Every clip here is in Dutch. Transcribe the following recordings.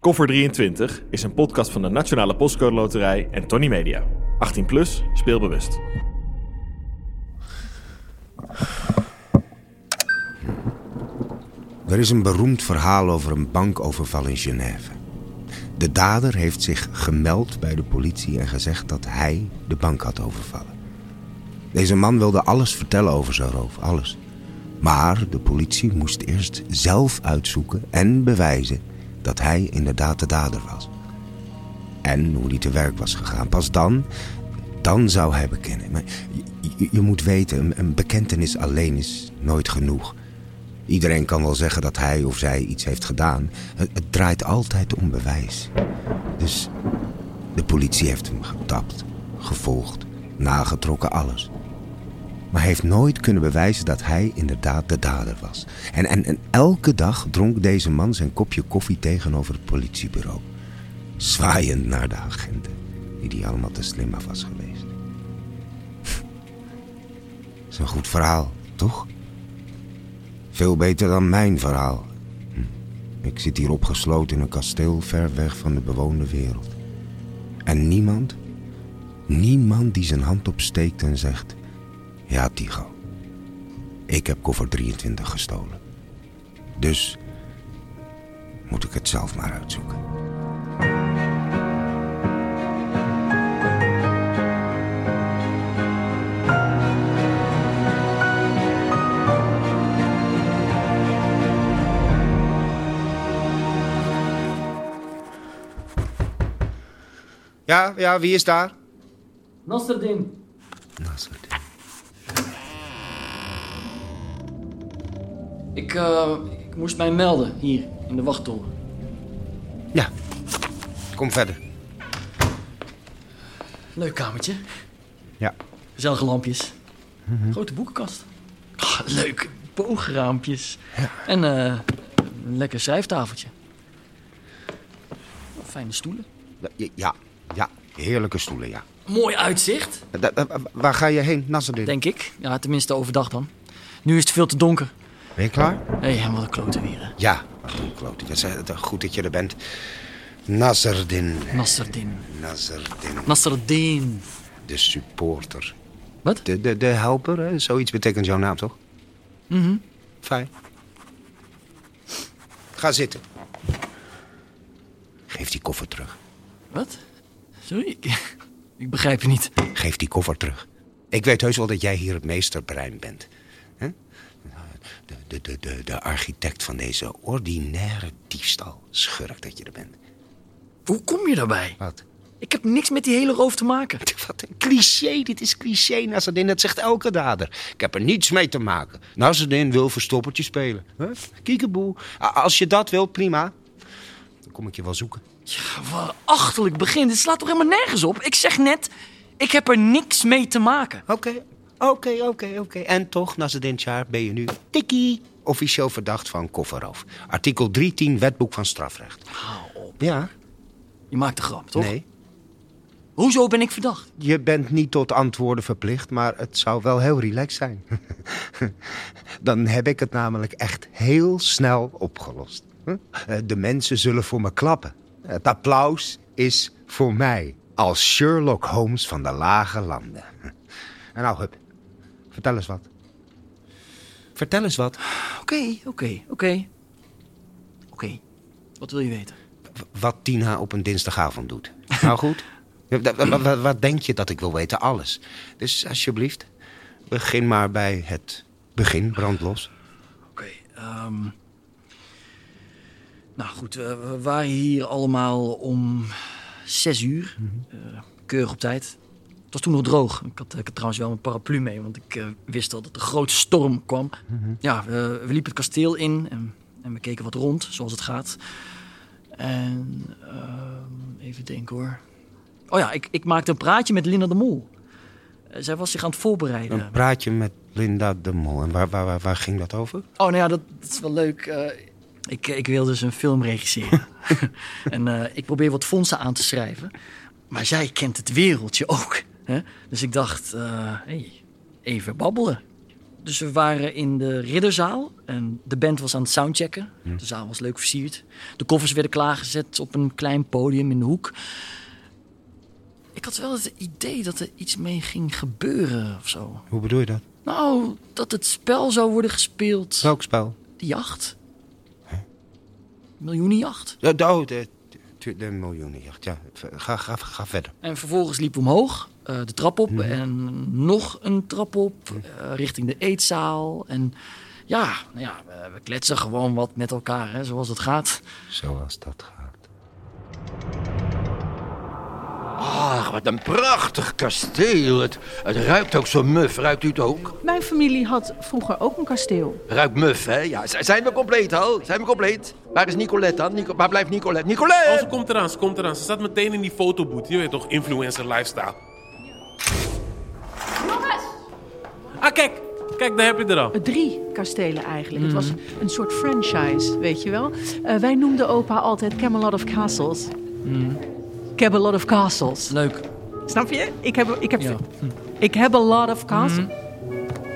Koffer 23 is een podcast van de Nationale Postcode Loterij en Tony Media. 18 plus, speelbewust. Er is een beroemd verhaal over een bankoverval in Genève. De dader heeft zich gemeld bij de politie en gezegd dat hij de bank had overvallen. Deze man wilde alles vertellen over zijn roof, alles. Maar de politie moest eerst zelf uitzoeken en bewijzen dat hij inderdaad de dader was. En hoe die te werk was gegaan. Pas dan, dan zou hij bekennen. Maar je, moet weten, een, een bekentenis alleen is nooit genoeg. Iedereen kan wel zeggen dat hij of zij iets heeft gedaan. Het, het draait altijd om bewijs. Dus de politie heeft hem getapt, gevolgd, nagetrokken, alles. Maar heeft nooit kunnen bewijzen dat hij inderdaad de dader was. En, en, en elke dag dronk deze man zijn kopje koffie tegenover het politiebureau. Zwaaiend naar de agenten, die die allemaal te slim af was geweest. Is een goed verhaal, toch? Veel beter dan mijn verhaal. Hm. Ik zit hier opgesloten in een kasteel ver weg van de bewoonde wereld. En niemand, niemand die zijn hand opsteekt en zegt... Ja, Tigo. Ik heb koffer 23 gestolen. Dus moet ik het zelf maar uitzoeken. Ja, ja, wie is daar? Nasreddin, Nasser. Ik, eh, ik moest mij melden hier in de wachttoren. Ja, kom verder. Leuk kamertje, Ja. gezellige lampjes, grote boekenkast. Ah, leuk, boograampjes en eh, een lekker schrijftafeltje. Fijne stoelen. Ja, ja, heerlijke stoelen, ja. Mooi uitzicht, Da- da- Waar ga je heen, Nasser? denk ik. Ja, tenminste overdag dan. Nu is het veel te donker. Ben je klaar? Hé, hey, wat een klote weer. hè. Ja, wat een klote. Dat is goed dat je er bent. Naserdin. Nasreddin. Naserdin. Nasreddin. De supporter. Wat? De, de, de helper, hè? zoiets betekent jouw naam, toch? Mhm. Fijn. Ga zitten. Geef die koffer terug. Wat? Sorry, ik, ik begrijp je niet. Geef die koffer terug. Ik weet heus wel dat jij hier het meesterbrein bent. hè? De, de, de, de, architect van deze ordinaire diefstal. Schurk dat je er bent. Hoe kom je daarbij? Wat? Ik heb niks met die hele roof te maken. Wat een cliché, dit is cliché, Nazardin. Dat zegt elke dader. Ik heb er niets mee te maken. Nazardin wil verstoppertje spelen. Huh? Kiekeboe. Als je dat wilt, prima. Dan kom ik je wel zoeken. Ja, wat achterlijk begin. Dit slaat toch helemaal nergens op? Ik zeg net, ik heb er niks mee te maken. Oké, oké, oké, oké. En toch, Nazardin Tjaar, ben je nu tikkie officieel verdacht van kofferroof. Artikel 310 Wetboek van Strafrecht. Hou op. Ja, Je maakt een grap, toch? nee. Hoezo ben ik verdacht? Je bent niet tot antwoorden verplicht, maar het zou wel heel relaxed zijn. Dan heb ik het namelijk echt heel snel opgelost. Eh, De mensen zullen voor me klappen. Het applaus is voor mij als Sherlock Holmes van de lage landen. En nou, Hup, vertel eens wat. Vertel eens wat. Oké, oké, oké. Oké, wat wil je weten? Wat Tina op een dinsdagavond doet. Nou goed. Wat, denk je dat ik wil weten? Alles. Dus alsjeblieft, begin maar bij het begin. Brand los. Oké, ehm... Nou goed, eh, we waren hier allemaal om zes uur. Eh, keurig op tijd. Het was toen nog droog. Ik had, ik had trouwens wel mijn paraplu mee, want ik eh, wist al dat er grote storm kwam. Ja, we, we liepen het kasteel in en, en we keken wat rond, zoals het gaat. En ehm, even denken hoor. Oh ja, ik, ik maakte een praatje met Linda de Mol. Eh, zij was zich aan het voorbereiden. Een praatje met Linda de Mol. En waar, waar, waar, waar ging dat over? Oh, nou ja, dat, dat is wel leuk. Eh, ik, ik wil dus een film regisseren. en ik probeer wat fondsen aan te schrijven. Maar zij kent het wereldje ook. Hè? Dus ik dacht, eh, hey, even babbelen. Dus we waren in de ridderzaal en de band was aan het soundchecken. De zaal was leuk versierd. De koffers werden klaargezet op een klein podium in de hoek. Ik had wel het idee dat er iets mee ging gebeuren of zo. Hoe bedoel je dat? Nou, dat het spel zou worden gespeeld. Welk spel? De jacht. Miljoenenjacht. Ja, de, oh, de, de, de miljoenenjacht. Ja, ga, ga, ga verder. En vervolgens liepen we omhoog, eh, de trap op en nog een trap op eh, richting de eetzaal. En ja, nou ja we, we kletsen gewoon wat met elkaar, hè, zoals het gaat. Zoals dat gaat. Ach, wat een prachtig kasteel. Het, het ruikt ook zo muf. Ruikt u het ook? Mijn familie had vroeger ook een kasteel. Ruikt muf, hè? Ja, zijn we compleet al? Zijn we compleet? Waar is Nicolette dan? Nico, waar blijft Nicolette? Oh, Nicolette! ze komt eraan, ze komt eraan. Ze staat meteen in die fotoboot. Je weet toch, influencer lifestyle. Ah, kijk. Kijk, daar heb je er al. Eh, Drie kastelen eigenlijk. Het was een soort franchise, weet je wel. Eh, wij noemden opa altijd Camelot of Castles. Camelot of Castles. Leuk. Snap je? Ik heb, ik heb, Ja. ik heb a lot of castles.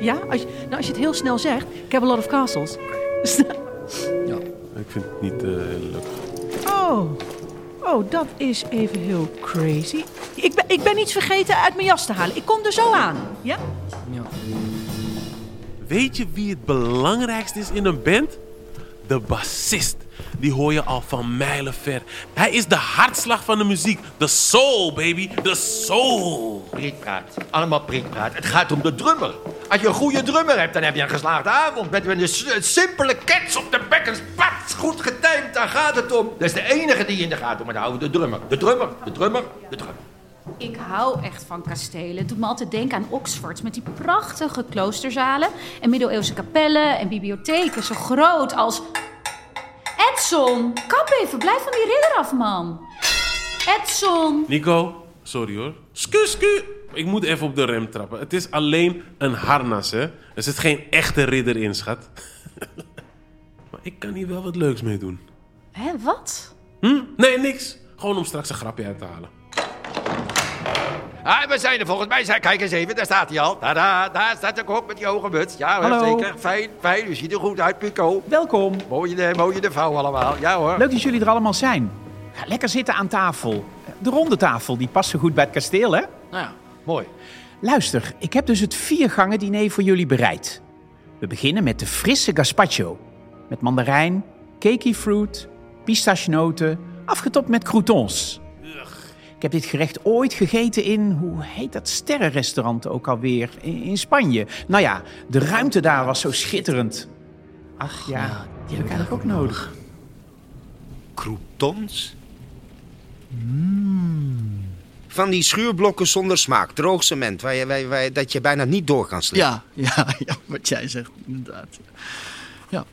Ja? Als je, nou, als je het heel snel zegt, ik heb a lot of castles. Ik vind het niet eh, heel leuk. Oh. Oh, dat is even heel crazy. Ik ben, ik ben iets vergeten uit mijn jas te halen. Ik kom er zo aan. Ja? Ja. Weet je wie het belangrijkste is in een band? De bassist. Die hoor je al van mijlen ver. Hij is de hartslag van de muziek. De soul, baby. De soul. Prietpraat. Allemaal prietpraat. Het gaat om de drummer. Als je een goede drummer hebt, dan heb je een geslaagde avond. Met een simpele kets op de bekkens. Pats, goed getimed, daar gaat het om. Dat is de enige die in de gaten moet houden. De drummer. De drummer. De drummer. De drummer. Ik hou echt van kastelen. Het doet me altijd denken aan Oxford met die prachtige kloosterzalen en middeleeuwse kapellen en bibliotheken zo groot als. Edson, kap even, blijf van die ridder af, man. Edson. Nico, sorry hoor. Sku, sku. Ik moet even op de rem trappen. Het is alleen een harnas, hè. Er zit geen echte ridder in, schat. maar ik kan hier wel wat leuks mee doen. Hé, wat? Hm? Nee, niks. Gewoon om straks een grapje uit te halen. Ah, we zijn er volgens mij. Zijn- Kijk eens even, daar staat hij al. Tada, daar staat de kok met die hoge muts. Ja, Hallo. zeker. Fijn, fijn. U ziet er goed uit, Pico. Welkom. Mooie de, mooie de vouw allemaal. Ja hoor. Leuk dat jullie er allemaal zijn. Ga lekker zitten aan tafel. De ronde tafel, die past zo goed bij het kasteel, hè? Nou ja, Mooi. Luister, ik heb dus het viergangen diner voor jullie bereid. We beginnen met de frisse gazpacho. Met mandarijn, cakey fruit, pistachenoten, afgetopt met croutons. Ik heb dit gerecht ooit gegeten in, hoe heet dat sterrenrestaurant ook alweer, in, in Spanje. Nou ja, de ruimte daar was zo schitterend. Ach ja, die heb ik eigenlijk ook nodig. Croutons? Van die schuurblokken zonder smaak, droog cement, waar je, waar, je- waar je- dat je bijna niet door kan slikken. ja, ja, ja, wat jij zegt, inderdaad. Ja,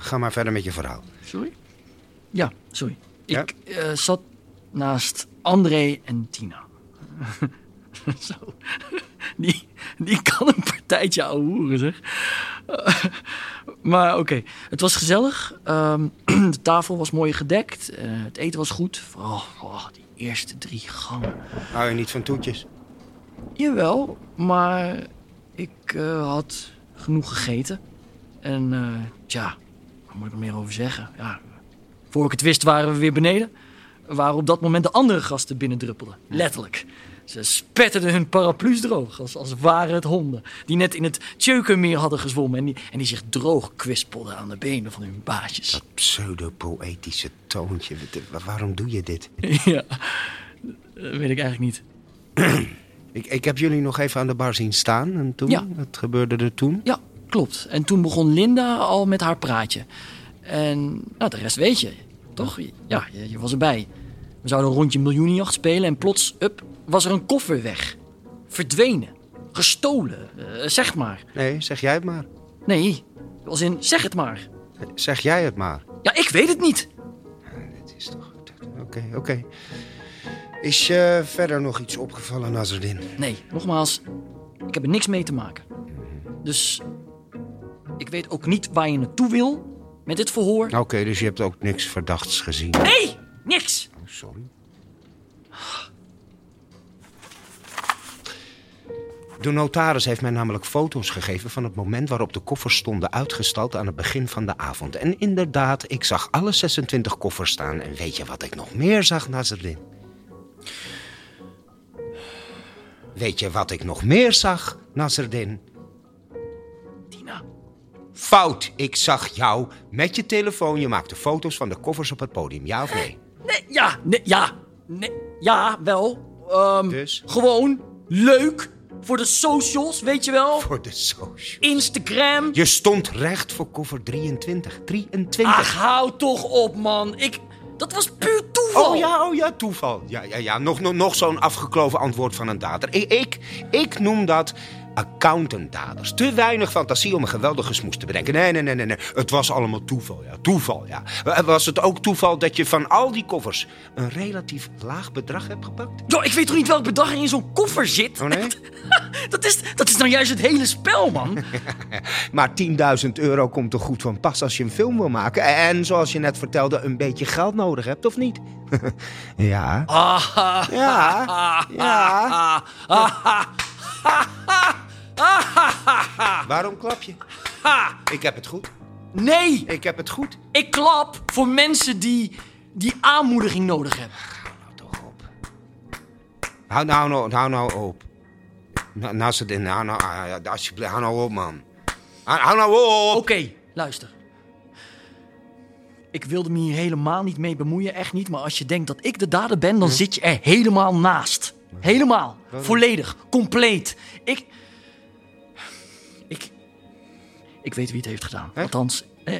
Ga maar verder met je verhaal. sorry? Ja, sorry. Ja? Ik eh, zat naast André en Tina. Zo. Die, die kan een partijtje ouwe hoeren, zeg. Eh, maar oké, het was gezellig. Ehm, de tafel was mooi gedekt. Eh, het eten was goed. Vooral oh, die eerste drie gangen. Hou je niet van toetjes? Jawel, maar ik eh, had genoeg gegeten. En tja, wat moet ik er meer over zeggen? Ja, voor ik het wist waren we weer beneden. Waar op dat moment de andere gasten binnendruppelden. Letterlijk. Ze spetterden hun paraplu's droog, als, als waren het honden. Die net in het Tjeukenmeer hadden gezwommen en die, en die zich droog kwispelden aan de benen van hun baasjes. Dat pseudo-poëtische toontje. Wa- Waarom doe je dit? ja, dat weet ik eigenlijk niet. Ik, ik heb jullie nog even aan de bar zien staan. En toen? Ja. Wat gebeurde er toen? Ja, klopt. En toen begon Linda al met haar praatje. En nou, de rest weet je, toch? Ja, je, je was erbij. We zouden een rondje miljoenenjacht spelen en plots, up, was er een koffer weg. Verdwenen. Gestolen. eh, zeg maar. Nee, zeg jij het maar. Nee, als in, zeg het maar. Zeg jij het maar. Ja, ik weet het niet. Het is toch... Oké, oké. Is je verder nog iets opgevallen, Nazardin? Nee, nogmaals, ik heb er niks mee te maken. Dus ik weet ook niet waar je naartoe wil met dit verhoor. Oké, dus je hebt ook niks verdachts gezien. Nee, niks. Sorry. De notaris heeft mij namelijk foto's gegeven van het moment waarop de koffers stonden uitgestald aan het begin van de avond. En inderdaad, ik zag alle 26 koffers staan. En weet je wat ik nog meer zag, Nazardin? Weet je wat ik nog meer zag, Nazardin? Fout, ik zag jou met je telefoon. Je maakte foto's van de koffers op het podium, ja of nee? Nee, ja, nee, ja. Nee, ja, wel. Ehm, Dus? Gewoon leuk voor de socials, weet je wel. Voor de social. Instagram. Je stond recht voor koffer 23. 23. Ach, hou toch op, man. Ik... Dat was puur toeval. Oh ja, oh ja, toeval. Ja, ja, ja. Nog, nog, nog zo'n afgekloven antwoord van een dader. Ik, ik, ik noem dat accountant-daders. Te weinig fantasie om een geweldige smoes te bedenken. Nee, nee, nee, nee, nee. Het was allemaal toeval, ja. Toeval, ja. Was het ook toeval dat je van al die koffers een relatief laag bedrag hebt gepakt? Yo, ik weet toch niet welk bedrag er in zo'n koffer zit? Oh nee? Dat is, dat is nou juist het hele spel, man. Maar 10.000 euro komt toch goed van pas als je een film wil maken? En zoals je net vertelde, een beetje geld nodig hebt, of niet? ja. Ah, Ja. Ja. Waarom klap je? Ik heb het goed. Nee, Ik heb het goed. ik klap voor mensen die, die aanmoediging nodig hebben. Nou toch op. Hou nou, nou, hou nou op. Nou, nou, ze- nou, nou, ah, alsjeblieft, hou nou op, man. Hou, hou nou op. Oké, luister. Ik wilde me hier helemaal niet mee bemoeien, echt niet. Maar als je denkt dat ik de dader ben, dan zit je er helemaal naast. Helemaal. Volledig. Compleet. Ik... Ik... Ik weet wie het heeft gedaan. Echt? Althans, eh,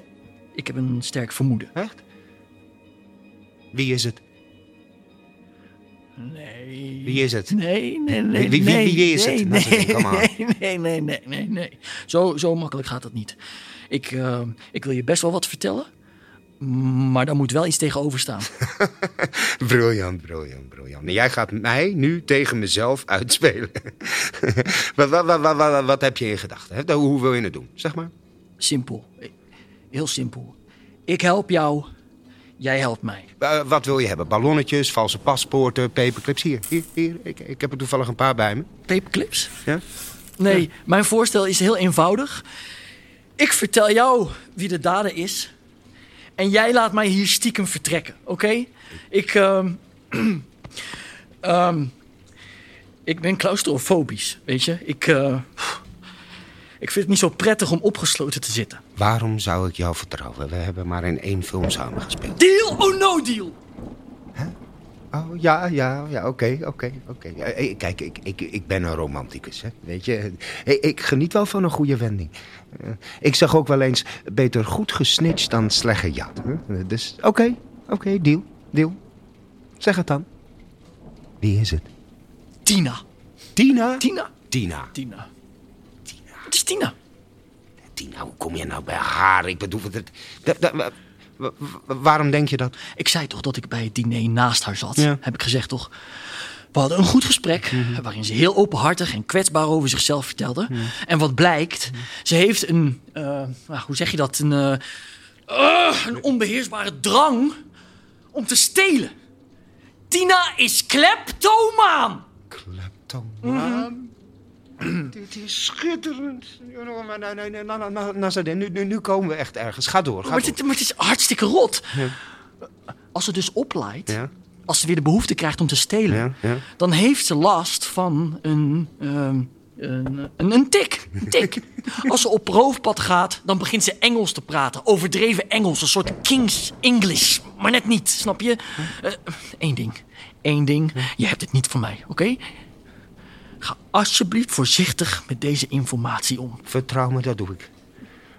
ik heb een sterk vermoeden. Echt? Wie is het? Nee. Wie is het? Nee, nee, nee. Wie- wie- wie is nee, het? Nee, nee, nee, nee, nee, nee. Zo, zo makkelijk gaat dat niet. Ik, eh, ik wil je best wel wat vertellen. Maar daar moet wel iets tegenover staan. Briljant, briljant, briljant. En jij gaat mij nu tegen mezelf uitspelen. wat, wat, wat, wat, heb je in gedachten? Hoe wil je het doen? Zeg maar. Simpel. Heel simpel. Ik help jou. Jij helpt mij. Eh, wat wil je hebben? Ballonnetjes, valse paspoorten, paperclips? Hier, hier, hier. Ik, ik heb er toevallig een paar bij me. Paperclips? Ja? Nee, mijn voorstel is heel eenvoudig. Ik vertel jou wie de dader is. En jij laat mij hier stiekem vertrekken, oké? Ik, ehm, ehm, ik ben claustrofobisch, weet je? Ik, eh, ik vind het niet zo prettig om opgesloten te zitten. Waarom zou ik jou vertrouwen? We hebben maar in één film samen gespeeld. Deal or no deal? Oh, ja, ja, ja, oké, oké, oké. Ja, eh, Kijk, ik, ik, ik ben een romanticus, hè. Weet je, Eh, ik geniet wel van een goede wending. Eh, Ik zeg ook wel eens, beter goed gesnitcht dan slecht gejat. Eh, Dus, oké, oké, deal, deal. Zeg het dan. Wie is het? Tina. Tina? Tina. Tina. Tina. Het is Tina. Tina, hoe kom je nou bij haar? Ik bedoel, dat, dat, dat- wa- wa- wa- waarom denk je dat? Ik zei toch dat ik bij het diner naast haar zat. Ja. Heb ik gezegd toch? We hadden een goed gesprek waarin ze heel openhartig en kwetsbaar over zichzelf vertelde. En wat blijkt, ze heeft een, eh, nou, hoe zeg je dat, een, eh, eh, een onbeheersbare drang om te stelen. Tina is kleptomaan. Kleptomaan. Dit is schitterend. Nee, nee, nee, nee, nou, nou, Nazareth, nu, nu, nu komen we echt ergens. Ga door, ga Maar door. het, maar het is hartstikke rot. Als ze dus oplaait, Ja, als ze weer de behoefte krijgt om te stelen, ja, ja. dan heeft ze last van een, ehm, een, een, een tik. Een tik. Als ze op roofpad gaat, dan begint ze Engels te praten. Overdreven Engels, een soort King's English. Maar net niet, snap je? Eén ding. Eén ding. Je hebt het niet van mij, oké? Ga alsjeblieft voorzichtig met deze informatie om. Vertrouw me, dat doe ik.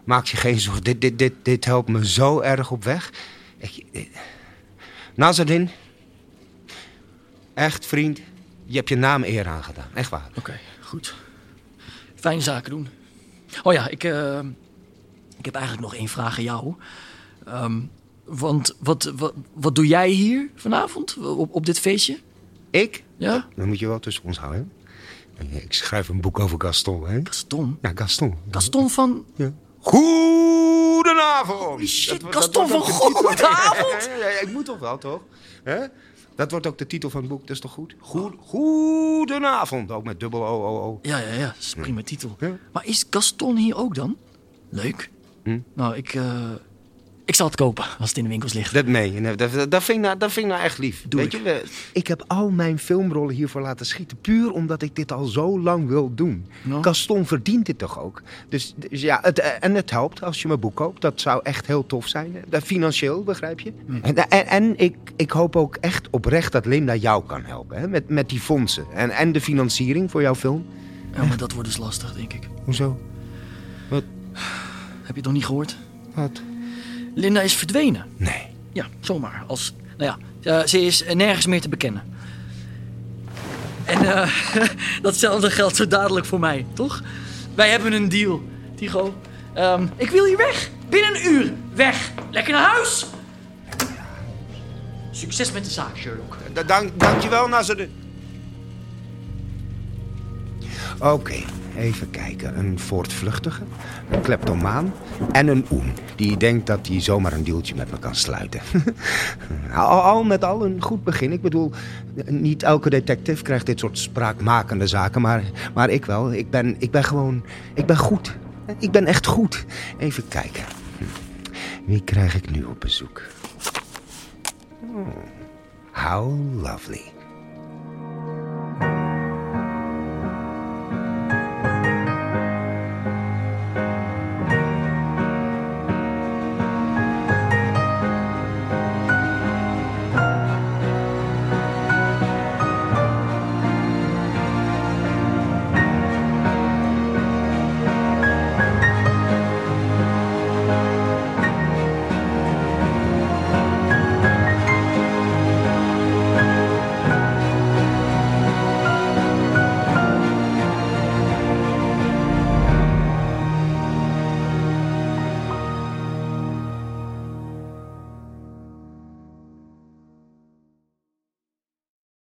Maak je geen zorgen. Dit, dit, dit, dit helpt me zo erg op weg. Ik, echt vriend, je hebt je naam eer aangedaan. Echt waar. Oké, goed. Fijne zaken doen. Oh ja, ik, eh, ik heb eigenlijk nog één vraag aan jou. Ehm, want wat, wat, wat doe jij hier vanavond op, op dit feestje? Ik? Ja? Dan moet je wel tussen ons houden. Ik schrijf een boek over Gaston, hè? Gaston? Ja, Gaston. Gaston van... Ja. Goedenavond. Holy shit, Dat- Gaston dat- van Goedenavond. Ja, ik moet toch wel, toch? Hè? Dat wordt ook de titel van het boek, dat is toch goed? Goed, goedenavond, ook met dubbel O, O, O. Ja, ja, ja. Dat is een prima titel. Maar is Gaston hier ook dan? Leuk. Nou, ik, eh, ik zal het kopen als het in de winkels ligt. Dat meen je, nee, dat, dat, vind ik nou, dat vind ik nou echt lief. Doe Weet ik. je, ik heb al mijn filmrollen hiervoor laten schieten, puur omdat ik dit al zo lang wil doen. Nou. Gaston verdient dit toch ook? Dus, dus ja, het, eh, en het helpt als je mijn boek koopt. Dat zou echt heel tof zijn. Dat Financieel, begrijp je? En, en, en ik, ik hoop ook echt oprecht dat Linda jou kan helpen. Hè? Met, met die fondsen. En, en de financiering voor jouw film. Ja, maar dat wordt dus lastig, denk ik. Hoezo? Heb je het nog niet gehoord? Wat? Linda is verdwenen. Nee. Ja, zomaar. Als, nou ja, eh, ze is nergens meer te bekennen. En eh, datzelfde geldt zo dadelijk voor mij, toch? Wij hebben een deal, Tigo. Ehm, ik wil hier weg. Binnen een uur. Weg. Lekker naar huis. Succes met de zaak, Sherlock. Da- Dank, dankjewel, Nazareth. Oké, even kijken. Een voortvluchtige, een kleptomaan en een oen. Die denkt dat hij zomaar een deeltje met me kan sluiten. al, al met al een goed begin. Ik bedoel, niet elke detective krijgt dit soort spraakmakende zaken. Maar, maar ik wel. Ik ben, ik ben gewoon... Ik ben goed. Ik ben echt goed. Even kijken. Hm. Wie krijg ik nu op bezoek? Oh, how lovely.